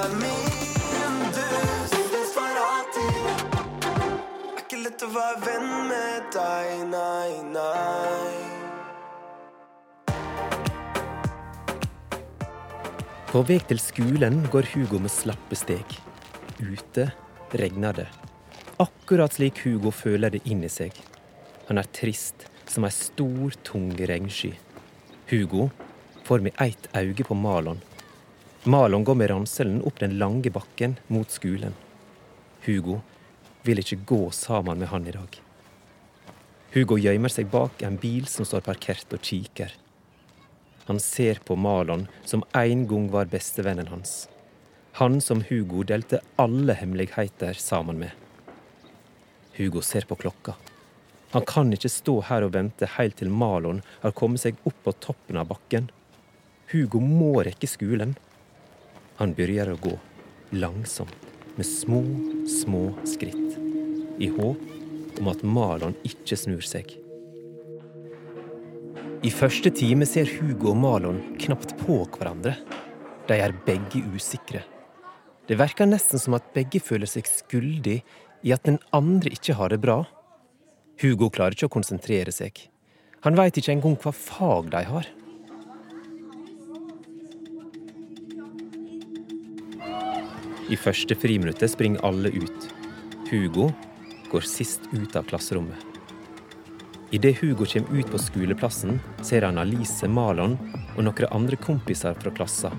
er min, du synes. Er ikke lett å være venn med deg, nei, nei. På vei til skolen går Hugo med slappe steg. Ute regner det. Akkurat slik Hugo føler det inni seg. Han er trist som ei stor, tung regnsky. Hugo får med ett øye på Malon. Malon går med ranselen opp den lange bakken mot skolen. Hugo vil ikke gå sammen med han i dag. Hugo gjemmer seg bak en bil som står parkert og kikker. Han ser på Malon, som en gang var bestevennen hans. Han som Hugo delte alle hemmeligheter sammen med. Hugo ser på klokka. Han kan ikke stå her og vente helt til Malon har kommet seg opp på toppen av bakken. Hugo må rekke skolen. Han begynner å gå, langsomt, med små, små skritt. I håp om at Malon ikke snur seg. I første time ser Hugo og Malon knapt på hverandre. De er begge usikre. Det virker nesten som at begge føler seg skyldig i at den andre ikke har det bra. Hugo klarer ikke å konsentrere seg. Han veit ikke engang hva fag de har. I første friminuttet springer alle ut. Hugo går sist ut av klasserommet. Idet Hugo kommer ut på skoleplassen, ser han Alice Malon og noen andre kompiser fra klassen.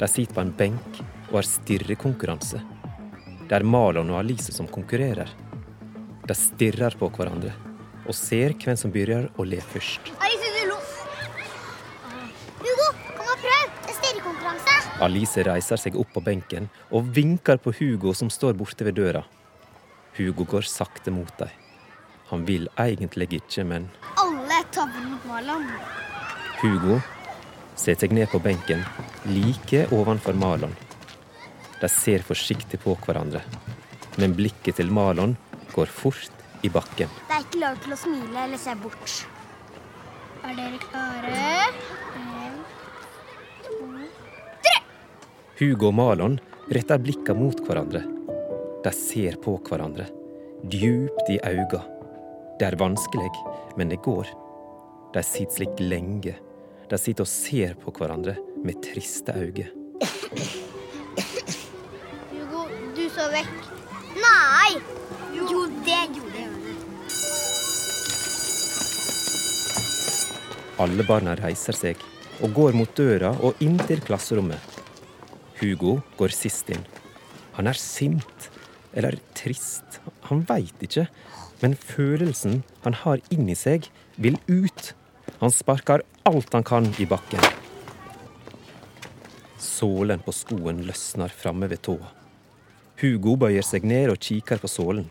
De sitter på en benk og har stirrekonkurranse. Det er Malon og Alice som konkurrerer. De stirrer på hverandre og ser hvem som begynner å le først. Alice, Alice reiser seg opp på benken og vinker på Hugo som står borte ved døra. Hugo går sakte mot dem. Han vil egentlig ikke, men Alle tabber mot Marlon. Hugo setter seg ned på benken like ovenfor Malon. De ser forsiktig på hverandre, men blikket til Malon går fort i bakken. Det er ikke lov til å smile eller se bort. Er dere klare? En, to Hugo og Malon retter blikka mot hverandre. De ser på hverandre, djupt i auga. Det er vanskelig, men det går. De sitter slik lenge. De sitter og ser på hverandre med triste øyne. Hugo, du så vekk. Nei! Jo, det gjorde jeg. Alle barna reiser seg og går mot døra og inn til klasserommet. Hugo går sist inn. Han er sint eller trist. Han veit ikke, men følelsen han har inni seg, vil ut. Han sparker alt han kan i bakken. Sålen på skoen løsner framme ved tåa. Hugo bøyer seg ned og kikker på sålen.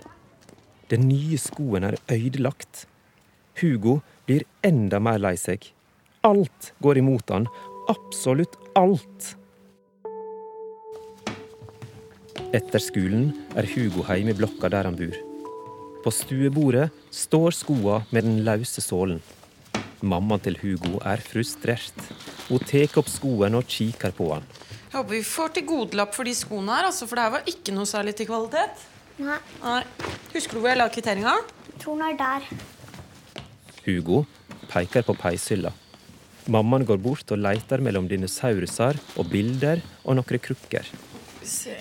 Den nye skoen er ødelagt. Hugo blir enda mer lei seg. Alt går imot han. Absolutt alt. Etter skolen er Hugo hjemme i blokka der han bor. På stuebordet står skoa med den løse sålen. Mammaen til Hugo er frustrert. Hun tar opp skoen og kikker på han. Jeg håper vi får til godlapp for de skoene her, altså, for det her var ikke noe særlig til kvalitet. Nei, Nei. Husker du hvor jeg la kvitteringa? tror den er der. Hugo peker på peishylla. Mammaen går bort og leter mellom dinosauruser og bilder og noen krukker. Skal vi se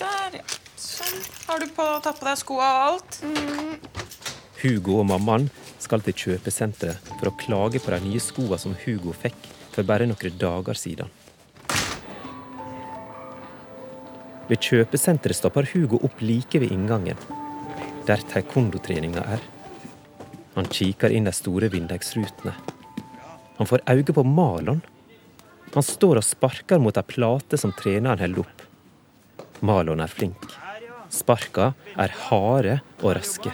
Der, ja. Sånn. Har du på, tatt på deg skoa og alt? Hugo og mammaen skal til kjøpesenteret for å klage på de nye skoene som Hugo fikk for bare noen dager siden. Ved kjøpesenteret stopper Hugo opp like ved inngangen, der taekwondo-treninga er. Han kikker inn de store vindusrutene. Han får øye på Malon. Han står og sparker mot ei plate som treneren holder opp. Malon er flink. Sparka er harde og raske.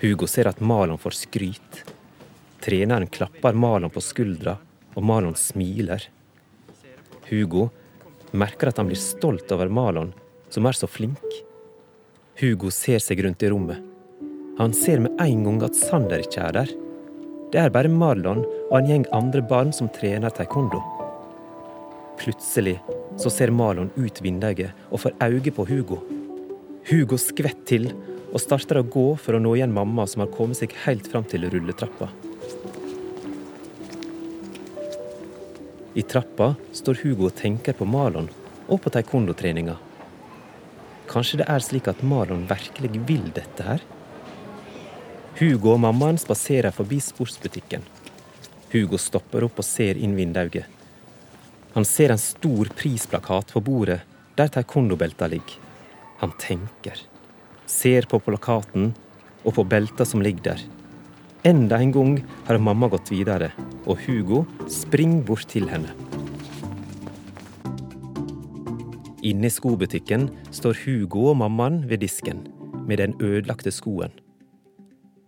Hugo ser at Malon får skryt. Treneren klapper Malon på skuldra, og Malon smiler. Hugo merker at han blir stolt over Malon, som er så flink. Hugo ser seg rundt i rommet. Han ser med en gang at Sander ikke er der. Det er bare Marlon og en gjeng andre barn som trener taekwondo. Plutselig så ser Marlon ut vinduet og får øye på Hugo. Hugo skvetter til og starter å gå for å nå igjen mamma, som har kommet seg helt fram til rulletrappa. I trappa står Hugo og tenker på Marlon og på taekwondo-treninga. Kanskje det er slik at Marlon virkelig vil dette her? Hugo og mammaen spaserer forbi sportsbutikken. Hugo stopper opp og ser inn vinduet. Han ser en stor prisplakat på bordet der taekwondo-belta ligger. Han tenker, ser på plakaten og på belta som ligger der. Enda en gang har mamma gått videre, og Hugo springer bort til henne. Inne i skobutikken står Hugo og mammaen ved disken med den ødelagte skoen.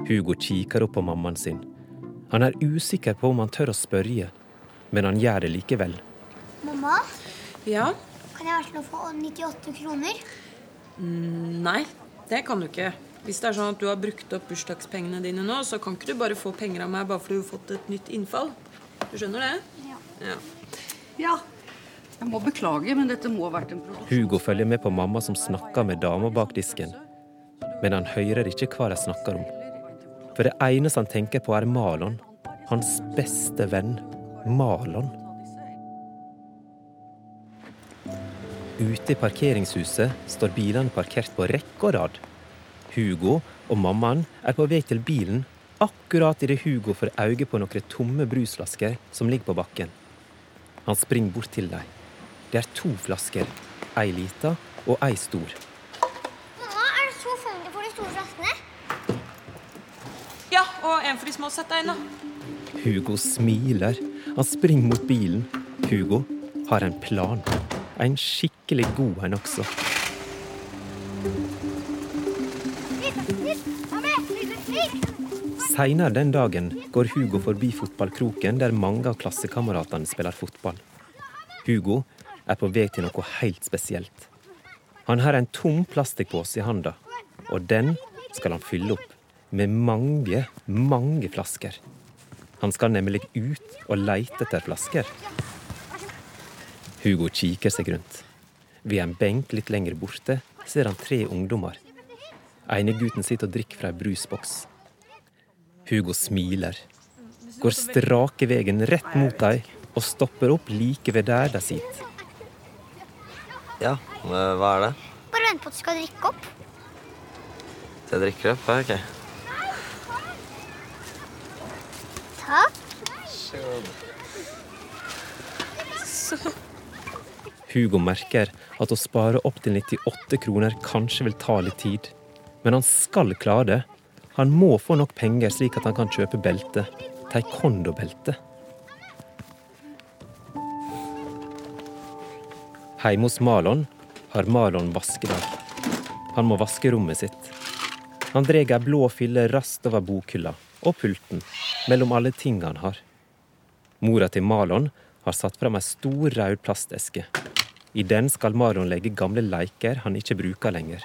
Hugo kikker opp på mammaen sin. Han er usikker på om han tør å spørre, men han gjør det likevel. Mamma, Ja? kan jeg være å få 98 kroner? Nei, det kan du ikke. Hvis det er sånn at du har brukt opp bursdagspengene dine nå, så kan ikke du bare få penger av meg bare fordi du har fått et nytt innfall. Du skjønner det? Ja. Ja. Ja. Jeg må beklage, men dette må ha vært en produksjon. Hugo følger med på mamma som snakker med dama bak disken. Men han hører ikke hva de snakker om. For det eneste han tenker på, er Malon. Hans beste venn. Malon. Ute i parkeringshuset står bilene parkert på rekke og rad. Hugo og mammaen er på vei til bilen akkurat idet Hugo får øye på noen tomme brusflasker som ligger på bakken. Han springer bort til dem. Det er to flasker. Ei lita og ei stor. Mamma, er det så fanget for de store flaskene? ja, og en for de små. Sett deg inn, da. Hugo smiler. Han springer mot bilen. Hugo har en plan. En skikkelig god en også. Seinere den dagen går Hugo forbi fotballkroken der mange av klassekameratene spiller fotball. Hugo er på vei til noe helt spesielt. Han har en tom plastikkpose i handa, og den skal han fylle opp med mange, mange flasker. Han skal nemlig ut og leite etter flasker. Hugo kikker seg rundt. Ved en benk litt lenger borte ser han tre ungdommer. ene gutten sitter og drikker fra ei brusboks. Hugo smiler, går strake veien rett mot dem og stopper opp like ved der de sitter. Ja, hva er det? Bare vent på at du skal drikke opp. Så jeg drikker opp? Ja, Ok. Takk. Hugo merker at å spare opp til 98 kroner kanskje vil ta litt tid. Men han skal klare det. Han må få nok penger slik at han kan kjøpe belte. Taekwondo-belte. Hjemme hos Malon har Malon vaskedag. Han må vaske rommet sitt. Han drar ei blå fille raskt over bokhylla og pulten, mellom alle tingene han har. Mora til Malon har satt fram ei stor rød plasteske. I den skal Marlon legge gamle leker han ikke bruker lenger.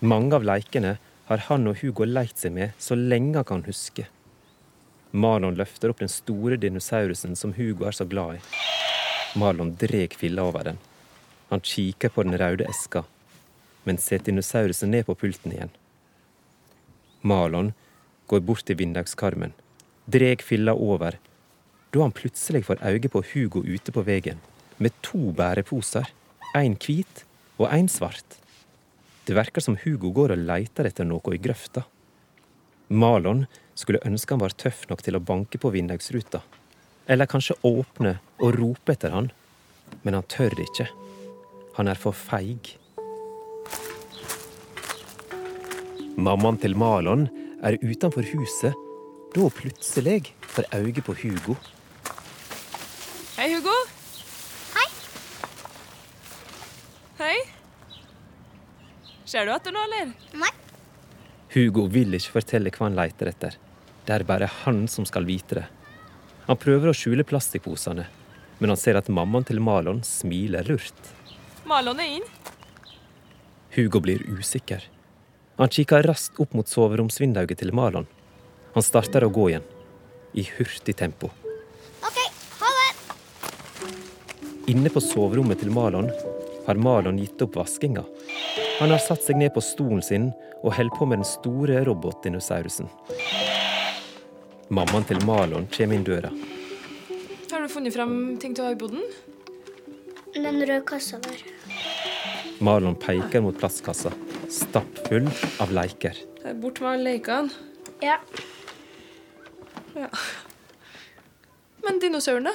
Mange av leikene har han og Hugo lekt seg med så lenge han kan huske. Marlon løfter opp den store dinosaurusen som Hugo er så glad i. Marlon dreg filla over den. Han kikker på den røde eska, men setter dinosaurusen ned på pulten igjen. Marlon går bort til vinduskarmen, dreg filla over, da han plutselig får øye på Hugo ute på veien, med to bæreposer, en hvit og en svart. Det verker som Hugo går og leter etter noe i grøfta. Malon skulle ønske han var tøff nok til å banke på vindusruta. Eller kanskje åpne og rope etter han. Men han tør ikke. Han er for feig. Mammaen til Malon er utenfor huset da plutselig får øye på Hugo. Hei, Hugo. Hei. Hei. Ser du etter noe, eller? Nei. Hugo vil ikke fortelle hva han leter etter. Det er bare han som skal vite det. Han prøver å skjule plastikkposene, men han ser at mammaen til Malon smiler lurt. Malon er inn. Hugo blir usikker. Han kikker raskt opp mot soveromsvinduet til Malon. Han starter å gå igjen, i hurtig tempo. OK, ha det. Inne på soverommet til Malon har Malon gitt opp vaskinga. Han har satt seg ned på stolen sin og holder på med den store robotdinosaurusen. Mammaen til Malon kommer inn døra. Har du funnet fram ting til å ha i boden? Den røde kassa der. Malon peker mot plastkassa, stappfull av leker. Bort med alle lekene. Ja, Ja. Men dinosauren, da?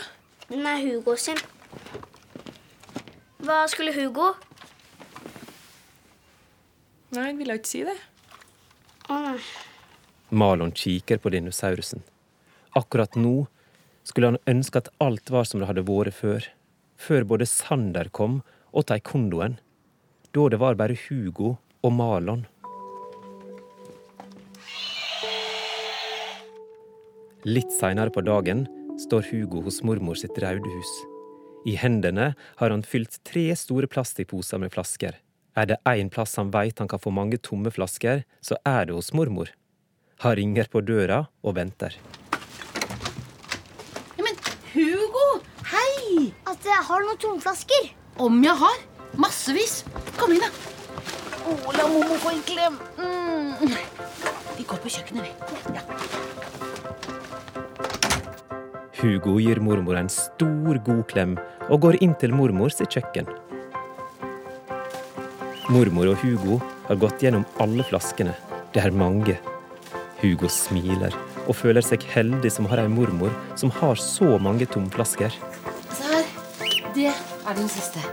den er Hugo sin. Hva skulle Hugo? Nei, han ville ikke si det. Nei. Malon kikker på dinosaurusen. Akkurat nå skulle han ønske at alt var som det hadde vært før. Før både Sander kom og taekwondoen. Da det var bare Hugo og Malon. Litt seinere på dagen står Hugo hos mormor sitt raudehus. I hendene har han fylt tre store plastikkposer med flasker. Er det én plass han veit han kan få mange tomme flasker, så er det hos mormor. Han ringer på døra og venter. Ja, men Hugo! Hei! At jeg har noen tomflasker. Om jeg har. Massevis. Kom inn, da. Å, la mormor få en klem. Mm. Vi går på kjøkkenet, vi. Ja. Hugo gir mormor en stor, god klem og går inn til mormors kjøkken. Mormor og Hugo har gått gjennom alle flaskene. Det er mange. Hugo smiler og føler seg heldig som har ei mormor som har så mange tomflasker. Se her. Det er den siste.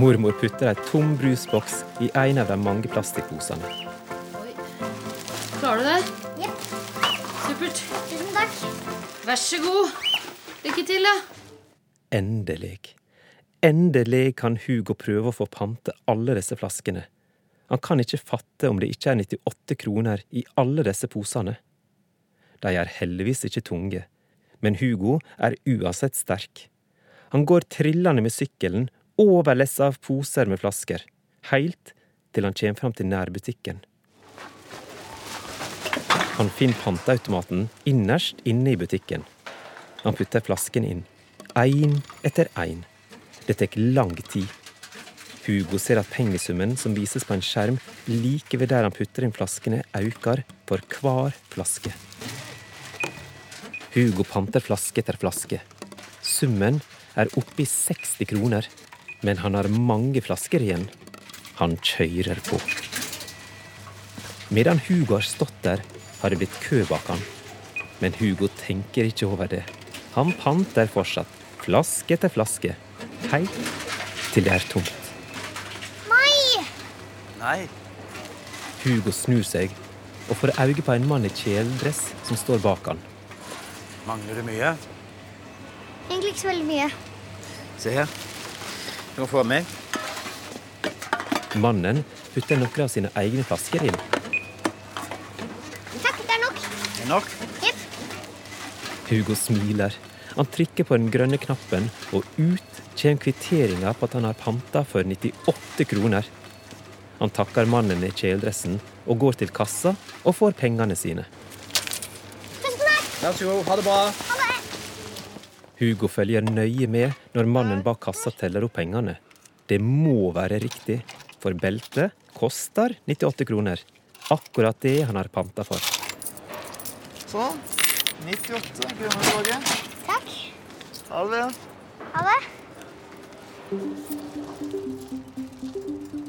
Mormor putter ei tom brusboks i en av de mange plastikkposene. Klarer du det? Ja. Supert. Tusen takk. Vær så god. Lykke til, da. Endelig. Endelig kan Hugo prøve å få pante alle disse flaskene. Han kan ikke fatte om det ikke er 98 kroner i alle disse posene. De er heldigvis ikke tunge, men Hugo er uansett sterk. Han går trillende med sykkelen over lessa av poser med flasker, heilt til han kommer fram til nærbutikken. Han finner panteautomaten innerst inne i butikken. Han putter flaskene inn, én etter én. Det tar lang tid. Hugo ser at pengesummen som vises på en skjerm like ved der han putter inn flaskene, øker for hver flaske. Hugo panter flaske etter flaske. Summen er oppe i 60 kroner, men han har mange flasker igjen. Han kjører på. Medan Hugo har stått der, har det blitt kø bak han. Men Hugo tenker ikke over det. Han panter fortsatt, flaske etter flaske, helt til det er tomt. Nei! Nei. Hugo snur seg og får øye på en mann i kjeledress som står bak han. Mangler det mye? Egentlig ikke så veldig mye. Se her. Du kan få av meg. Mannen putter noen av sine egne flasker inn. Takk, det er nok. Det er nok. Jepp. Hugo smiler. Han trykker på den grønne knappen, og ut kommer kvitteringa på at han har panta for 98 kroner. Han takker mannen i kjeledressen og går til kassa og får pengene sine. Tusen takk. Vær så god. Ha det bra. Hugo følger nøye med når mannen bak kassa teller opp pengene. Det må være riktig, for beltet koster 98 kroner. Akkurat det han har panta for. Sånn. 98 kroner tilbake. Takk. Ha det. Ha det.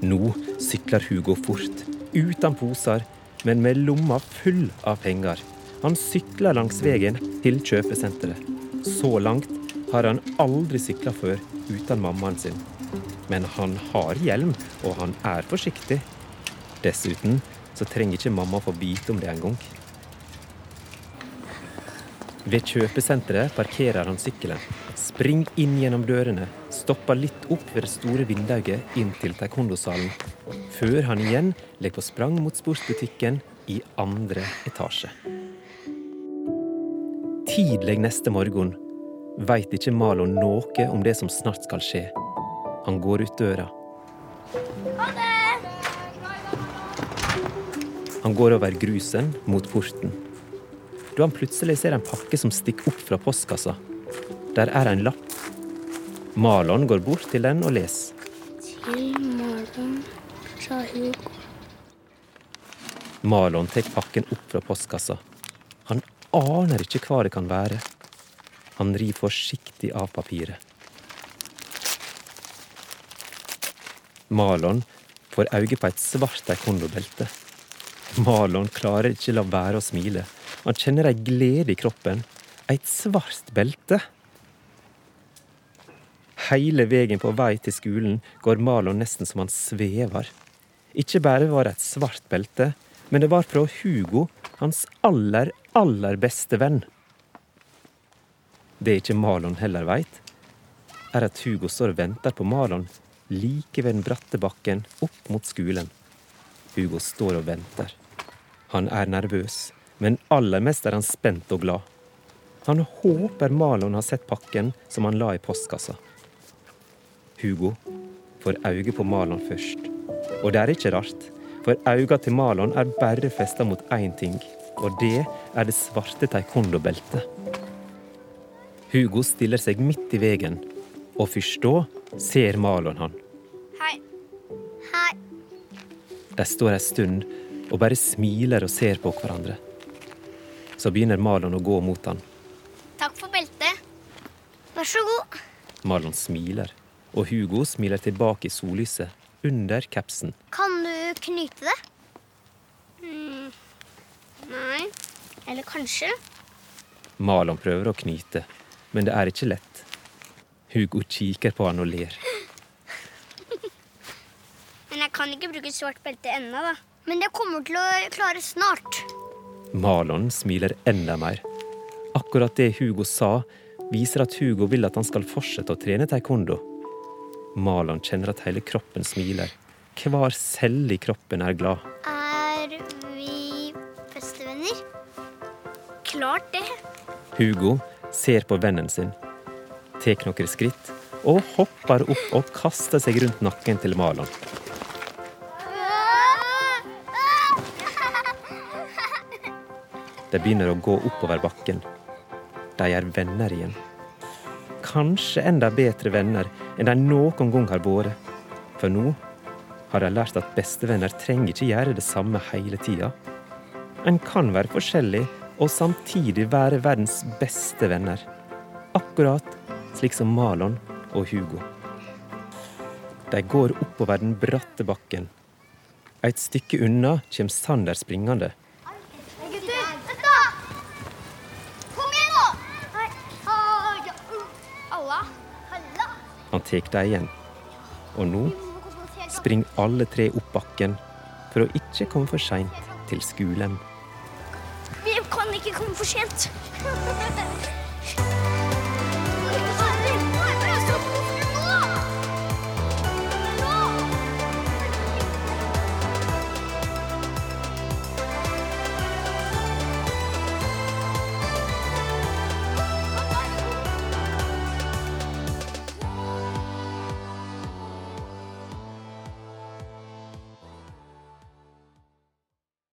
Nå sykler Hugo fort, uten poser, men med lomma full av penger. Han sykler langs veien til kjøpesenteret. Så langt har han aldri sykla før uten mammaen sin. Men han har hjelm, og han er forsiktig. Dessuten så trenger ikke mamma få vite om det engang. Ved kjøpesenteret parkerer han sykkelen, springer inn gjennom dørene, stopper litt opp ved det store vinduet inn til taekwondo-salen, før han igjen legger på sprang mot sportsbutikken i andre etasje. Tidlig neste morgen veit ikke Malon noe om det som snart skal skje. Han går ut døra. Han går over grusen mot porten. Da han plutselig ser en pakke som stikker opp fra postkassa. Der er en lapp. Malon går bort til den og leser. Til Marlon fra Hugo. Malon tar pakken opp fra postkassa. Han aner ikke hva det kan være. Han rir forsiktig av papiret. Malon får øye på et svart taekwondo-belte. Malon klarer ikke la være å smile. Han kjenner ei glede i kroppen. Et svart belte. Hele veien på vei til skolen går Malon nesten som han svever. Ikke bare var det et svart belte, men det var fra Hugo, hans aller, aller beste venn. Det ikke Malon heller veit, er at Hugo står og venter på Malon like ved den bratte bakken opp mot skolen. Hugo står og venter. Han er nervøs, men aller mest er han spent og glad. Han håper Malon har sett pakken som han la i postkassa. Hugo får øye på Malon først. Og det er ikke rart, for øynene til Malon er bare festa mot én ting, og det er det svarte taekwondo-beltet. Hugo stiller seg midt i veien, og først da ser Malon han. Hei. Hei. De står ei stund og bare smiler og ser på hverandre. Så begynner Malon å gå mot han. Takk for beltet. Vær så god. Malon smiler, og Hugo smiler tilbake i sollyset under kapsen. Kan du knyte det? Mm. Nei. Eller kanskje? Malon prøver å knyte, men det er ikke lett. Hugo kikker på han og ler. Men jeg kan ikke bruke svart belte ennå, da. Men det kommer til å klare snart. Malon smiler enda mer. Akkurat det Hugo sa, viser at Hugo vil at han skal fortsette å trene taekwondo. Malon kjenner at hele kroppen smiler. Hver celle i kroppen er glad. Er vi bestevenner? Klart det. Hugo ser på vennen sin, tar noen skritt og hopper opp og kaster seg rundt nakken til Malon. De begynner å gå oppover bakken. De er venner igjen. Kanskje enda bedre venner enn de noen gang har vært. For nå har de lært at bestevenner trenger ikke gjøre det samme hele tida. En kan være forskjellig og samtidig være verdens beste venner. Akkurat slik som Malon og Hugo. De går oppover den bratte bakken. Et stykke unna kommer Sander springende. Tar dem igjen. Og nå springer alle tre opp bakken for å ikke komme for seint til skolen. Vi kan ikke komme for sent.